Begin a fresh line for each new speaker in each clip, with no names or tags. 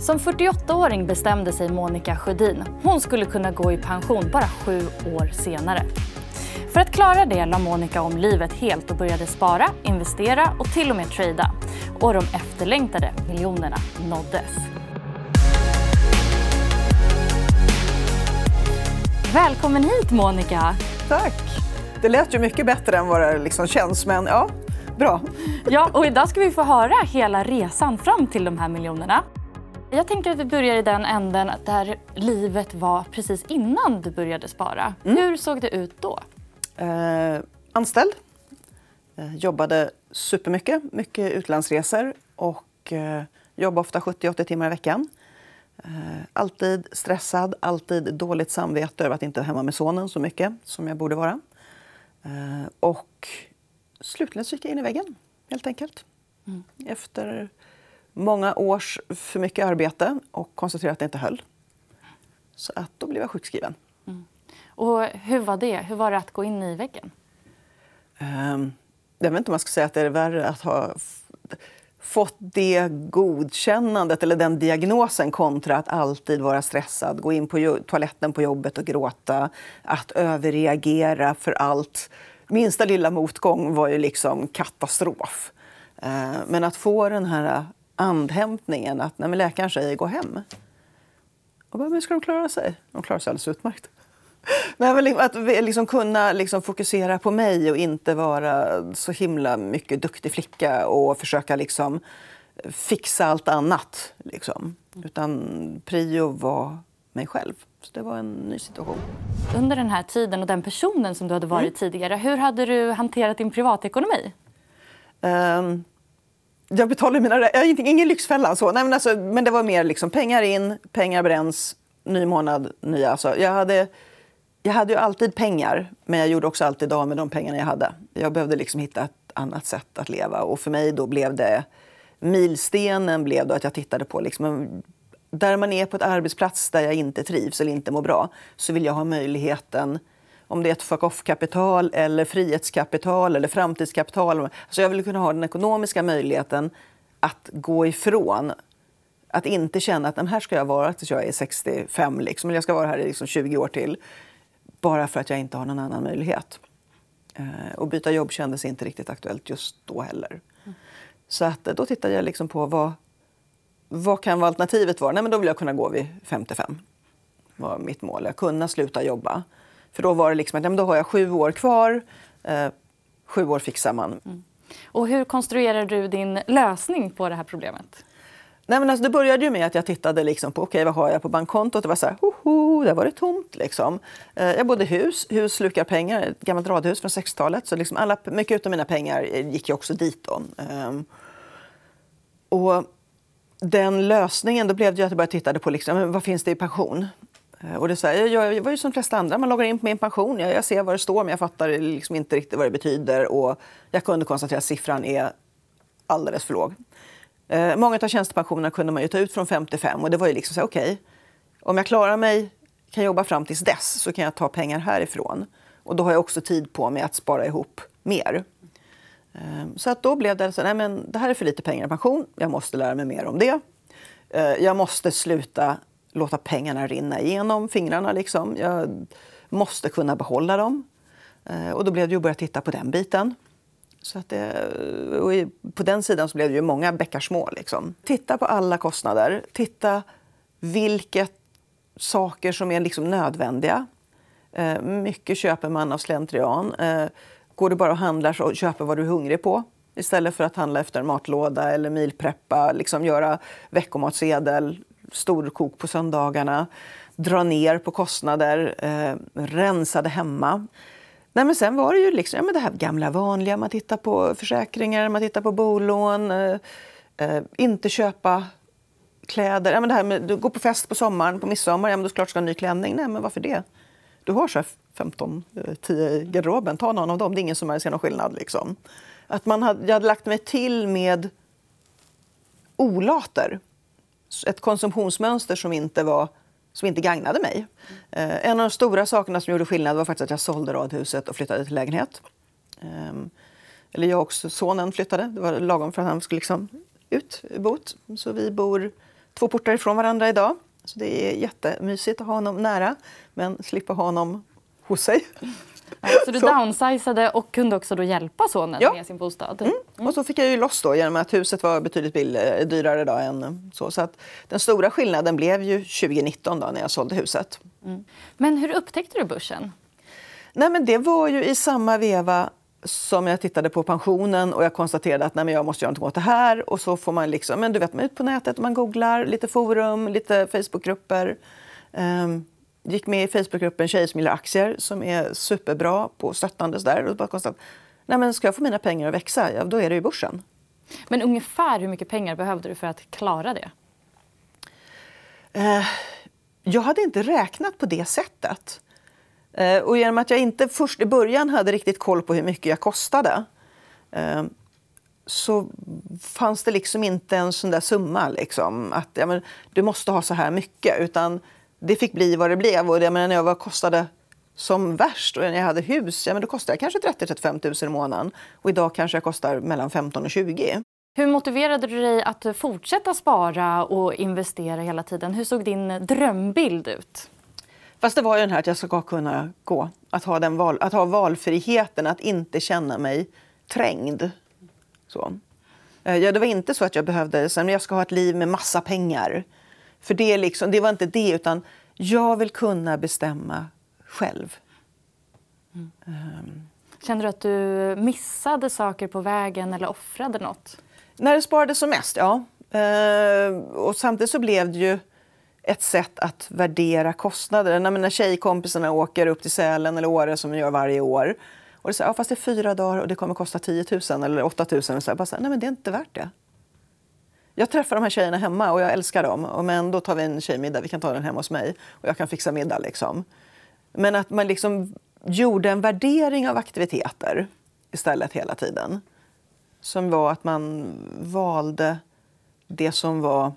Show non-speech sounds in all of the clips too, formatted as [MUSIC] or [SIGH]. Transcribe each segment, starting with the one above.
Som 48-åring bestämde sig Monica Sjödin. Hon skulle kunna gå i pension bara sju år senare. För att klara det la Monica om livet helt och började spara, investera och till och med trada. Och de efterlängtade miljonerna nåddes. Välkommen hit Monica!
Tack! Det lät ju mycket bättre än vad det liksom känns, men ja, bra.
Ja, och idag ska vi få höra hela resan fram till de här miljonerna. Jag tänker att vi börjar i den änden där livet var precis innan du började spara. Mm. Hur såg det ut då?
Eh, anställd. Eh, jobbade supermycket, mycket utlandsresor och eh, jobbade ofta 70-80 timmar i veckan. Eh, alltid stressad, alltid dåligt samvete över att inte vara hemma med sonen så mycket som jag borde vara. Eh, och slutligen så gick jag in i väggen, helt enkelt. Mm. Efter många års för mycket arbete och konstaterade att det inte höll. Så att då blev jag sjukskriven. Mm.
Och hur var det? Hur var det att gå in i väggen?
Um, jag vet inte om man ska säga att det är värre att ha fått det godkännandet eller den diagnosen kontra att alltid vara stressad, gå in på toaletten på jobbet och gråta, att överreagera för allt. Minsta lilla motgång var ju liksom katastrof. Ehm, men att få den här andhämtningen att när läkaren säger gå hem. Och bara, men ska de klara sig? De klarar sig alldeles utmärkt. [LAUGHS] Nej, att liksom kunna liksom fokusera på mig och inte vara så himla mycket duktig flicka och försöka liksom fixa allt annat. Liksom. Utan prio var mig själv. Så det var en ny situation.
Under den här tiden och den personen som du hade varit mm. tidigare, hur hade du hanterat din privatekonomi?
Um, jag betalade mina jag ingen, ingen lyxfälla. Så. Nej, men, alltså, men det var mer liksom, pengar in, pengar bränns, ny månad, nya. Alltså, jag, hade, jag hade ju alltid pengar, men jag gjorde också alltid av med de pengarna jag hade. Jag behövde liksom hitta ett annat sätt att leva. Och för mig då blev det milstenen blev då att jag tittade på liksom, där man är på ett arbetsplats där jag inte trivs eller inte mår bra så vill jag ha möjligheten om det är ett fuck off-kapital eller frihetskapital eller framtidskapital. Alltså jag vill kunna ha den ekonomiska möjligheten att gå ifrån att inte känna att här ska jag vara tills jag är 65, liksom, eller jag ska vara här i liksom 20 år till. Bara för att jag inte har någon annan möjlighet. Eh, och byta jobb kändes inte riktigt aktuellt just då heller. Mm. Så att, eh, då tittade jag liksom på vad, vad kan alternativet vara? Nej, men då vill jag kunna gå vid 55. var mitt mål. Jag kunna sluta jobba. För då var det liksom att ja, då har jag sju år kvar. Eh, sju år fixar man. Mm.
Och hur konstruerar du din lösning på det här problemet?
Nej, men alltså, det började ju med att jag tittade liksom på okay, vad har jag på bankkontot. Det var så här, hoho, där var det tomt. Liksom. Eh, jag bodde i hus. Hus slukar pengar. Ett gammalt radhus från 60-talet. Så liksom alla, mycket av mina pengar gick ju också dit. Då. Um, och den lösningen, då blev det att jag började titta på liksom, vad finns det i pension. Eh, och det så här, jag, jag var ju som de flesta andra, man loggar in på min pension. Jag, jag ser vad det står men jag fattar liksom inte riktigt vad det betyder. Och jag kunde konstatera att siffran är alldeles för låg. Eh, många av tjänstepensionerna kunde man ju ta ut från 55 och det var ju liksom så okej, okay, om jag klarar mig, kan jobba fram tills dess så kan jag ta pengar härifrån. Och då har jag också tid på mig att spara ihop mer. Eh, så att då blev det så nej men det här är för lite pengar i pension, jag måste lära mig mer om det. Eh, jag måste sluta låta pengarna rinna igenom fingrarna. Liksom. Jag måste kunna behålla dem. Eh, och då blev det att börja titta på den biten. Så att eh, det, på den sidan så blev det ju många bäckar små. Liksom. Titta på alla kostnader. Titta vilka saker som är liksom nödvändiga. Eh, mycket köper man av slentrian. Går du bara och handlar så köper vad du är hungrig på istället för att handla efter en matlåda eller milpreppa, liksom göra veckomatsedel, storkok på söndagarna, dra ner på kostnader, eh, rensade hemma. Nej, men sen var det ju liksom, ja, men det här gamla vanliga. Man tittar på försäkringar, man tittar på bolån. Eh, eh, inte köpa kläder. Ja, men det här med, du går på fest på sommaren, på midsommar. Ja, men du klart ska ha en ny klänning. Nej, men varför det? Du har så 15, 10 eh, i garderoben. Ta någon av dem. Det är ingen som ser någon skillnad. Liksom. Att man hade, jag hade lagt mig till med olater ett konsumtionsmönster som inte, var, som inte gagnade mig. Mm. en av de stora sakerna som gjorde skillnad var faktiskt att jag sålde radhuset och flyttade till lägenhet. Ehm, eller jag och sonen flyttade. Det var lagom för att han skulle liksom ut ur bot. Så vi bor två portar ifrån varandra idag. Så det är jättemysigt att ha honom nära, men slippa ha honom hos sig.
Så du [LAUGHS] så. downsizade och kunde också då hjälpa sonen ja. med sin bostad? Mm.
Mm. Och så fick jag ju loss då genom att huset var betydligt billigare, dyrare då än så. Så att den stora skillnaden blev ju 2019 då när jag sålde huset. Mm.
Men hur upptäckte du börsen?
Nej, men det var ju i samma veva som jag tittade på pensionen och jag konstaterade att nej, men jag måste göra något åt det här. Och så får man liksom, men du vet, man ut på nätet, man googlar, lite forum, lite Facebookgrupper. Um, gick med i Facebookgruppen Tjejer som gillar aktier som är superbra på stöttande. Där, och bara konstaterade, nej, men ska jag få mina pengar att växa, ja, då är det ju börsen.
Men ungefär hur mycket pengar behövde du för att klara det?
Uh, jag hade inte räknat på det sättet. Eh, och genom att jag inte först i början hade riktigt koll på hur mycket jag kostade eh, så fanns det liksom inte en sån där summa. Liksom, att ja, men, du måste ha så här mycket. Utan det fick bli vad det blev. Och jag menar, när jag var kostade som värst och när jag hade hus, ja, men då kostade jag kanske 30-35 000 i månaden. Och idag kanske jag kostar mellan 15 och 20.
Hur motiverade du dig att fortsätta spara och investera hela tiden? Hur såg din drömbild ut?
Fast det var ju den här att jag ska kunna gå. Att ha, den val, att ha valfriheten, att inte känna mig trängd. Så. Eh, ja, det var inte så att jag behövde sen jag ska ha ett liv med massa pengar. För det, liksom, det var inte det, utan jag vill kunna bestämma själv.
Mm. Um. Kände du att du missade saker på vägen eller offrade nåt?
När det sparades som mest, ja. Uh, och samtidigt så blev det ju ett sätt att värdera kostnader. När mina tjejkompisarna åker upp till Sälen eller Åre som de gör varje år. Och det säger, ja, fast det är fyra dagar och det kommer kosta 10 000 eller 8 000. Och så här, bara så här, nej men det är inte värt det. Jag träffar de här tjejerna hemma och jag älskar dem. Men då tar vi en tjejmiddag, vi kan ta den hemma hos mig. Och jag kan fixa middag liksom. Men att man liksom gjorde en värdering av aktiviteter istället hela tiden. Som var att man valde det som var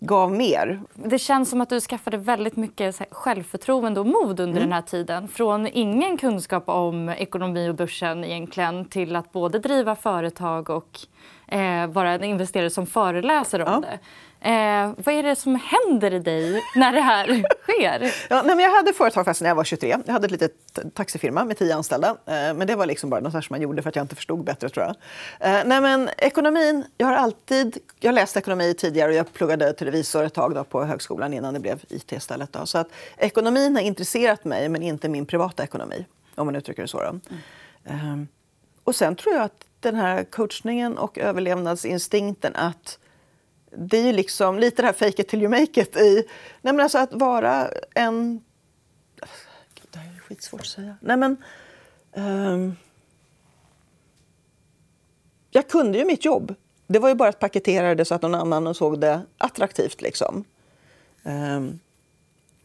gav mer.
Det känns som att du skaffade väldigt mycket självförtroende och mod under mm. den här tiden. Från ingen kunskap om ekonomi och börsen egentligen till att både driva företag och eh, vara en investerare som föreläser om ja. det. Eh, vad är det som händer i dig när det här sker?
Ja, nej, men jag hade företag när jag var 23. Jag hade ett litet taxifirma med tio anställda. Eh, men det var liksom bara något som man gjorde för att jag inte förstod bättre. tror jag. Eh, nej, men ekonomin, jag har alltid... Jag läste ekonomi tidigare och jag pluggade till revisor ett tag då på högskolan innan det blev IT istället. Då. Så att ekonomin har intresserat mig, men inte min privata ekonomi. Om man uttrycker det så. Mm. Eh, och sen tror jag att den här coachningen och överlevnadsinstinkten att det är ju liksom lite det här fake it till you make it i... Nej men alltså att vara en... Gud, det här är skitsvårt att säga. Nej men... Um, jag kunde ju mitt jobb. Det var ju bara att paketera det så att någon annan såg det attraktivt. Liksom. Um,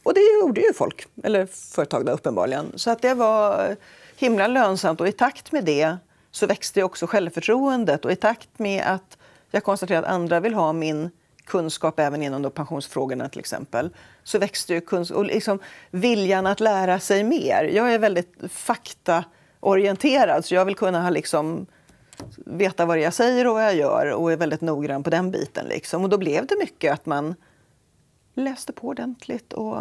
och det gjorde ju folk, eller företag då, uppenbarligen. Så att det var himla lönsamt och i takt med det så växte också självförtroendet och i takt med att jag konstaterar att andra vill ha min kunskap även inom då pensionsfrågorna till exempel, så växte ju kunskap och liksom viljan att lära sig mer. Jag är väldigt faktaorienterad så jag vill kunna ha liksom veta vad jag säger och vad jag gör och är väldigt noggrann på den biten. Liksom. Och då blev det mycket att man läste på ordentligt och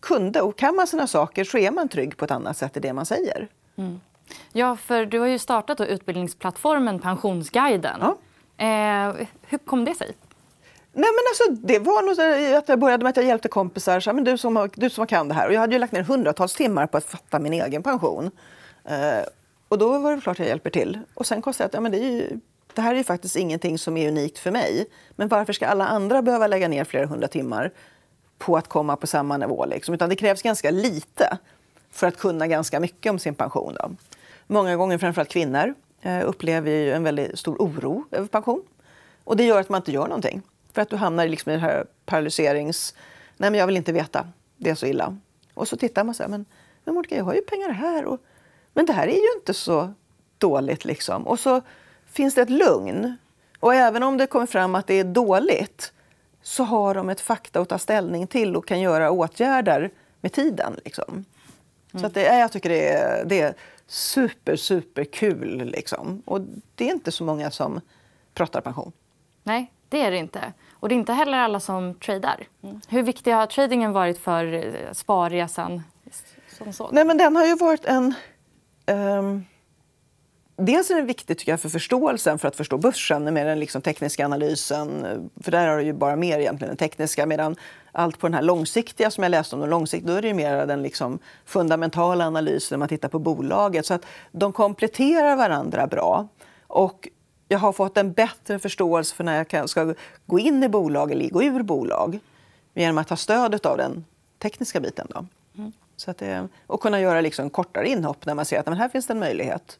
kunde. Och kan man sina saker så är man trygg på ett annat sätt i det man säger. Mm.
Ja, för du har ju startat utbildningsplattformen Pensionsguiden. Ja. Eh, hur kom det sig?
Nej, men alltså, det var nog att jag började med att jag hjälpte kompisar. Så, men du, som, du som kan det här. Och jag hade ju lagt ner hundratals timmar på att fatta min egen pension. Eh, och då var det klart att jag hjälper till. Och sen konstaterade jag att ja, det, ju, det här är ju faktiskt ingenting som är unikt för mig. Men varför ska alla andra behöva lägga ner flera hundra timmar på att komma på samma nivå? Liksom? Utan det krävs ganska lite för att kunna ganska mycket om sin pension. Då. Många gånger, framförallt kvinnor, Eh, upplever ju en väldigt stor oro över pension. Och det gör att man inte gör någonting. För att du hamnar liksom i den här paralyserings... Nej, men jag vill inte veta. Det är så illa. Och så tittar man så här, men, men Monica, jag har ju pengar här. Och, men det här är ju inte så dåligt. Liksom. Och så finns det ett lugn. Och även om det kommer fram att det är dåligt så har de ett fakta att ta ställning till och kan göra åtgärder med tiden. Liksom. Mm. Så att det, jag tycker det är, det är super, super kul. Liksom. Och det är inte så många som pratar pension.
Nej, Det är det inte. Och det är inte heller alla som tradar. Mm. Hur viktig har tradingen varit för eh, sparresan? Som så?
Nej, men den har ju varit en... Um dels är den viktig tycker jag, för förståelsen för att förstå börsen med den liksom tekniska analysen. För där har du ju bara mer egentligen den tekniska. Medan allt på den här långsiktiga som jag läste om, den långsiktiga, då är det ju mer den liksom fundamentala analysen när man tittar på bolaget. Så att de kompletterar varandra bra. Och jag har fått en bättre förståelse för när jag ska gå in i bolag eller gå ur bolag genom att ta stöd av den tekniska biten. Då. Mm. Så att det, och kunna göra liksom kortare inhopp när man ser att men här finns det en möjlighet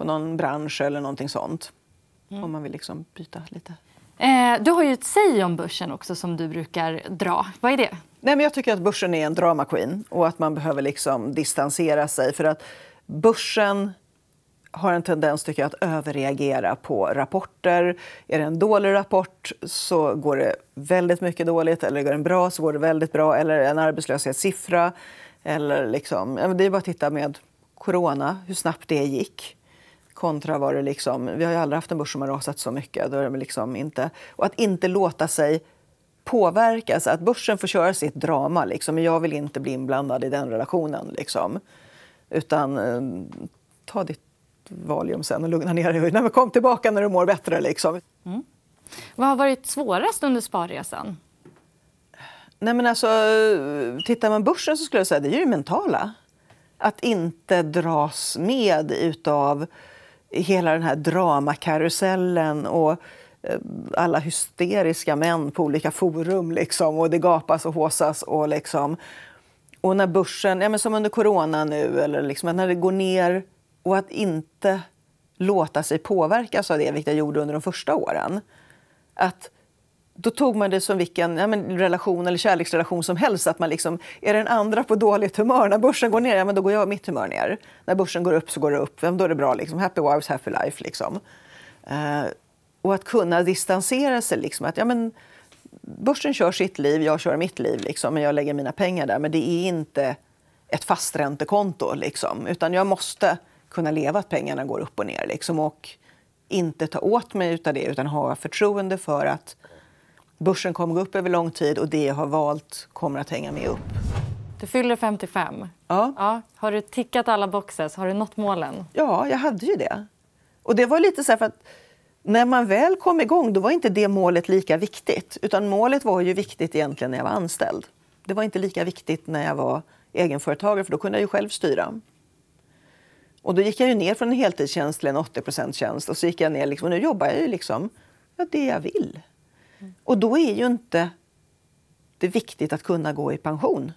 på någon bransch eller någonting sånt. Mm. Om man vill liksom byta lite.
Eh, du har ju ett säg om börsen också som du brukar dra. Vad är det?
Nej, men jag tycker att börsen är en drama queen och att man behöver liksom distansera sig. För att börsen har en tendens tycker jag, att överreagera på rapporter. Är det en dålig rapport så går det väldigt mycket dåligt. Eller går den bra så går det väldigt bra. Eller en arbetslöshetssiffra. Eller liksom, det är bara att titta med corona, hur snabbt det gick. Kontra vad det liksom, vi har ju aldrig haft en börs som har rasat så mycket. Då är det liksom inte, och att inte låta sig påverkas. Att börsen får köra sitt drama. Liksom, men jag vill inte bli inblandad i den relationen. Liksom. Utan eh, ta ditt Valium sen och lugna ner dig. Nej, kom tillbaka när du mår bättre. Liksom. Mm.
Vad har varit svårast under sparresan?
Nej, men alltså, tittar man börsen så skulle jag säga det är det mentala. Att inte dras med utav hela den här dramakarusellen och eh, alla hysteriska män på olika forum. Liksom, och det gapas och håsas. Och, liksom, och när börsen, ja, men som under corona nu, eller liksom, när det går ner och att inte låta sig påverkas av det, vilket jag gjorde under de första åren. Att då tog man det som vilken ja, men, relation eller kärleksrelation som helst. Att man liksom, är den andra på dåligt humör? När börsen går ner, ja, men då går jag mitt humör ner. När börsen går upp så går det upp. Ja, då är det bra. Liksom. Happy wives, happy life. Liksom. Eh, och att kunna distansera sig. Liksom, att, ja, men, börsen kör sitt liv, jag kör mitt liv. Liksom, men jag lägger mina pengar där. Men det är inte ett fasträntekonto. Liksom, utan jag måste kunna leva att pengarna går upp och ner. Liksom, och inte ta åt mig av det utan ha förtroende för att Börsen kommer gå upp över lång tid och det jag har valt kommer att hänga med upp.
Du fyller 55.
Ja.
ja. Har du tickat alla boxes? Har du nått målen?
Ja, jag hade ju det. Och det var lite så för att när man väl kom igång då var inte det målet lika viktigt. Utan målet var ju viktigt egentligen när jag var anställd. Det var inte lika viktigt när jag var egenföretagare för då kunde jag ju själv styra. Och då gick jag ju ner från en heltidstjänst till en 80 tjänst och så gick jag ner liksom, och nu jobbar jag ju liksom ja, det jag vill. Och då är ju inte det viktigt att kunna gå i pension.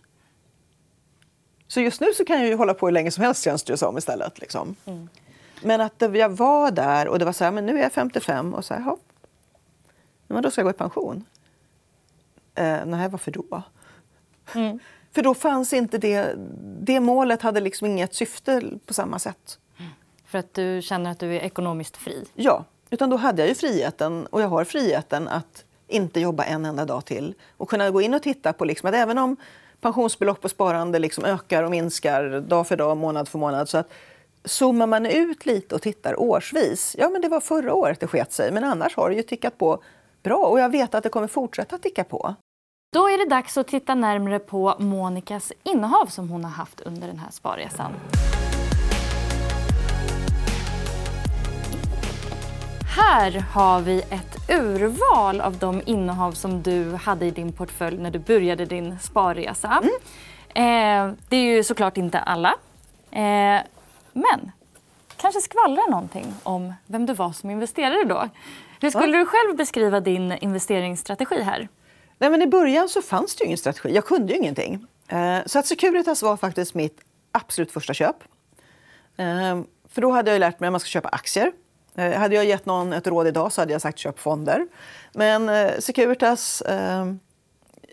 Så just nu så kan jag ju hålla på hur länge som helst känns det som istället. Liksom. Mm. Men att jag var där och det var så här, men nu är jag 55 och så här, men då ska jag gå i pension. Eh, nej, varför då? Mm. [LAUGHS] För då fanns inte det, det målet hade liksom inget syfte på samma sätt.
Mm. För att du känner att du är ekonomiskt fri?
Ja, utan då hade jag ju friheten och jag har friheten att inte jobba en enda dag till. Och kunna gå in och titta på liksom att även om pensionsbelopp och sparande liksom ökar och minskar dag för dag, månad för månad. Så att zoomar man ut lite och tittar årsvis, ja men det var förra året det sket sig, men annars har det ju tickat på bra och jag vet att det kommer fortsätta ticka på.
Då är det dags att titta närmare på Monikas innehav som hon har haft under den här sparresan. Här har vi ett urval av de innehav som du hade i din portfölj när du började din sparresa. Mm. Eh, det är ju såklart inte alla. Eh, men kanske skvallra någonting om vem du var som investerare då. Hur skulle du själv beskriva din investeringsstrategi här?
Nej, men I början så fanns det ingen strategi. Jag kunde ju ingenting. Eh, så att Securitas var faktiskt mitt absolut första köp. Eh, för då hade jag lärt mig att man ska köpa aktier. Eh, hade jag gett någon ett råd idag så hade jag sagt köp fonder. Men eh, Securitas eh,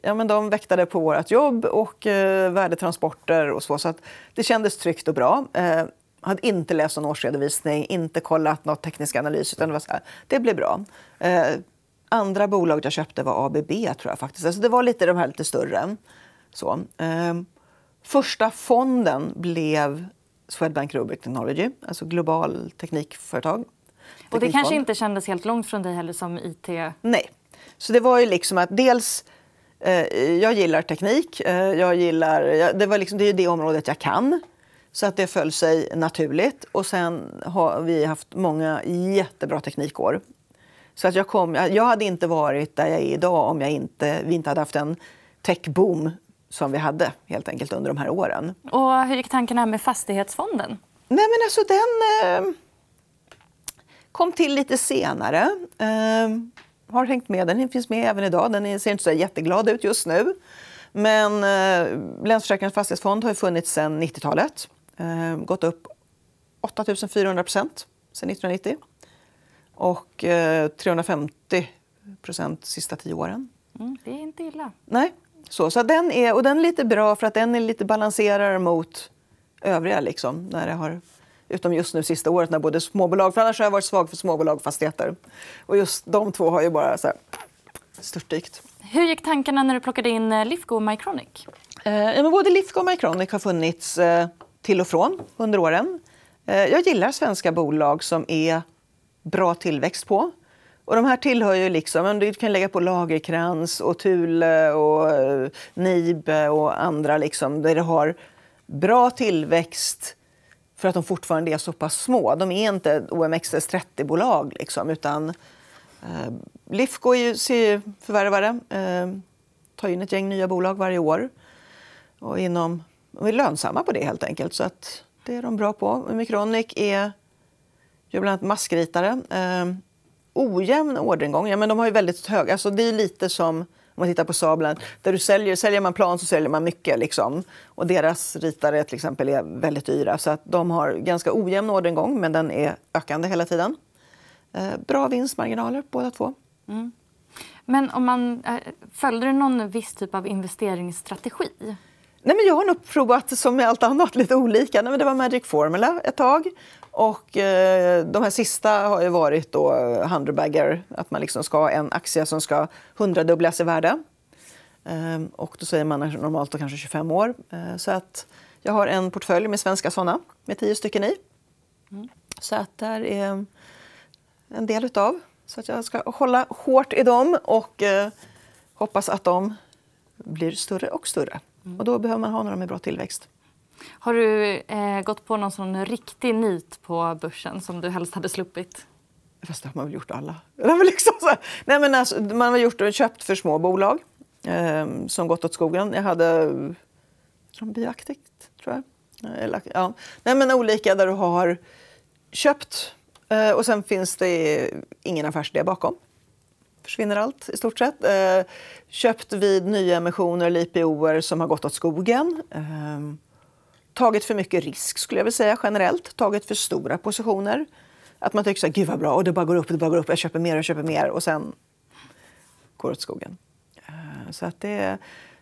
ja, men de väktade på vårt jobb och eh, värdetransporter och så. Så att det kändes tryggt och bra. Eh, hade inte läst någon årsredovisning, inte kollat något teknisk analys. utan Det var så här, det blev bra. Eh, andra bolag jag köpte var ABB, tror jag. faktiskt. Alltså det var lite de här lite större. Så. Eh, första fonden blev Swedbank Robur Technology, alltså global teknikföretag.
Och det kanske inte kändes helt långt från dig heller som IT?
Nej. Så det var ju liksom att dels eh, jag gillar teknik. Eh, jag gillar, det, var liksom, det är det området jag kan. Så att det föll sig naturligt. Och sen har vi haft många jättebra teknikår. Så att jag, kom, jag hade inte varit där jag är idag om jag inte, vi inte hade haft en techboom som vi hade helt enkelt under de här åren.
Och hur gick tankarna med fastighetsfonden?
Nej, men alltså den eh, kom till lite senare. Eh, har hängt med. Den finns med även idag. Den ser inte så jätteglad ut just nu. Men eh, Länsförsäkringens fastighetsfond har funnits sedan 90-talet. Eh, gått upp 8 400 procent sedan 1990. Och eh, 350 procent sista tio åren.
Mm, det är inte illa.
Nej. Så, så den, är, och den är lite bra för att den är lite balanserad mot övriga. Liksom, när det har, utom just nu sista året när både småbolag, för annars har jag varit svag för småbolag och fastigheter. Och just de två har ju bara så här, störtdykt.
Hur gick tankarna när du plockade in eh, Lifco och Mycronic?
Eh, ja, men både Lifco och Mycronic har funnits eh, till och från under åren. Eh, jag gillar svenska bolag som är bra tillväxt på. Och de här tillhör ju liksom, du kan lägga på Lagerkrans och Thule och eh, Nibe och andra liksom, där det har bra tillväxt för att de fortfarande är så pass små. De är inte OMXS30-bolag liksom, utan eh, Lifco är ju serieförvärvare, eh, tar in ett gäng nya bolag varje år och, inom, de är lönsamma på det helt enkelt. Så att det är de bra på. Micronic är gör bland annat maskritare. Eh, ojämn orderingång. Ja, men de har ju väldigt hög... Alltså det är lite som man tittar på Sablen. Där du säljer, säljer man plan så säljer man mycket. Liksom. Och deras ritare till exempel är väldigt dyra. Så att de har ganska ojämn orderingång, men den är ökande hela tiden. Eh, bra vinstmarginaler båda två. Mm.
Men om man, eh, följde du någon viss typ av investeringsstrategi?
Nej, men jag har nog provat, som med allt annat, lite olika. Nej, men det var Magic Formula ett tag. Och eh, de här sista har ju varit då Hunderbagger, att man liksom ska ha en aktie som ska hundradubblas i värde. Eh, och då säger man normalt då kanske 25 år. Eh, så att jag har en portfölj med svenska såna med tio stycken i. Mm. Så att där är en del utav. Så att jag ska hålla hårt i dem och eh, hoppas att de blir större och större. Mm. Och då behöver man ha några med bra tillväxt.
Har du eh, gått på någon sån riktig nit på börsen som du helst hade sluppit?
Fast det har man väl gjort alla. [LAUGHS] liksom så Nej, men alltså, man har gjort, köpt för små bolag eh, som gått åt skogen. Jag hade Bioaktigt, tror jag. Eh, eller, ja. Nej, men olika där du har köpt eh, och sen finns det ingen affärsidé bakom. Försvinner allt i stort sett. Eh, köpt vid nyemissioner eller IPOer som har gått åt skogen. Eh, tagit för mycket risk skulle jag vilja säga generellt. Tagit för stora positioner. Att man tycker så här, gud vad bra, och det bara går upp, det bara går upp, jag köper mer och köper mer och sen går åt skogen. Eh, så att det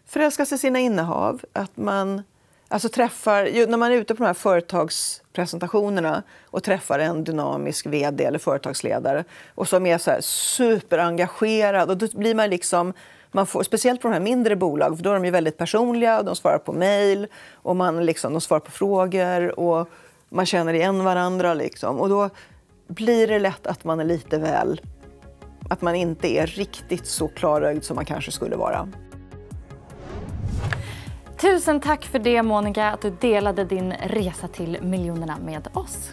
förälskar sig i sina innehav. Att man alltså träffar, när man är ute på de här företagspresentationerna och träffar en dynamisk vd eller företagsledare och som är så här superengagerad och då blir man liksom man får, speciellt på de här mindre bolagen, för då är de ju väldigt personliga. De svarar på mejl och man liksom, de svarar på frågor och man känner igen varandra. Liksom. Och då blir det lätt att man är lite väl... Att man inte är riktigt så klarögd som man kanske skulle vara.
Tusen tack för det, Monica, att du delade din resa till miljonerna med oss.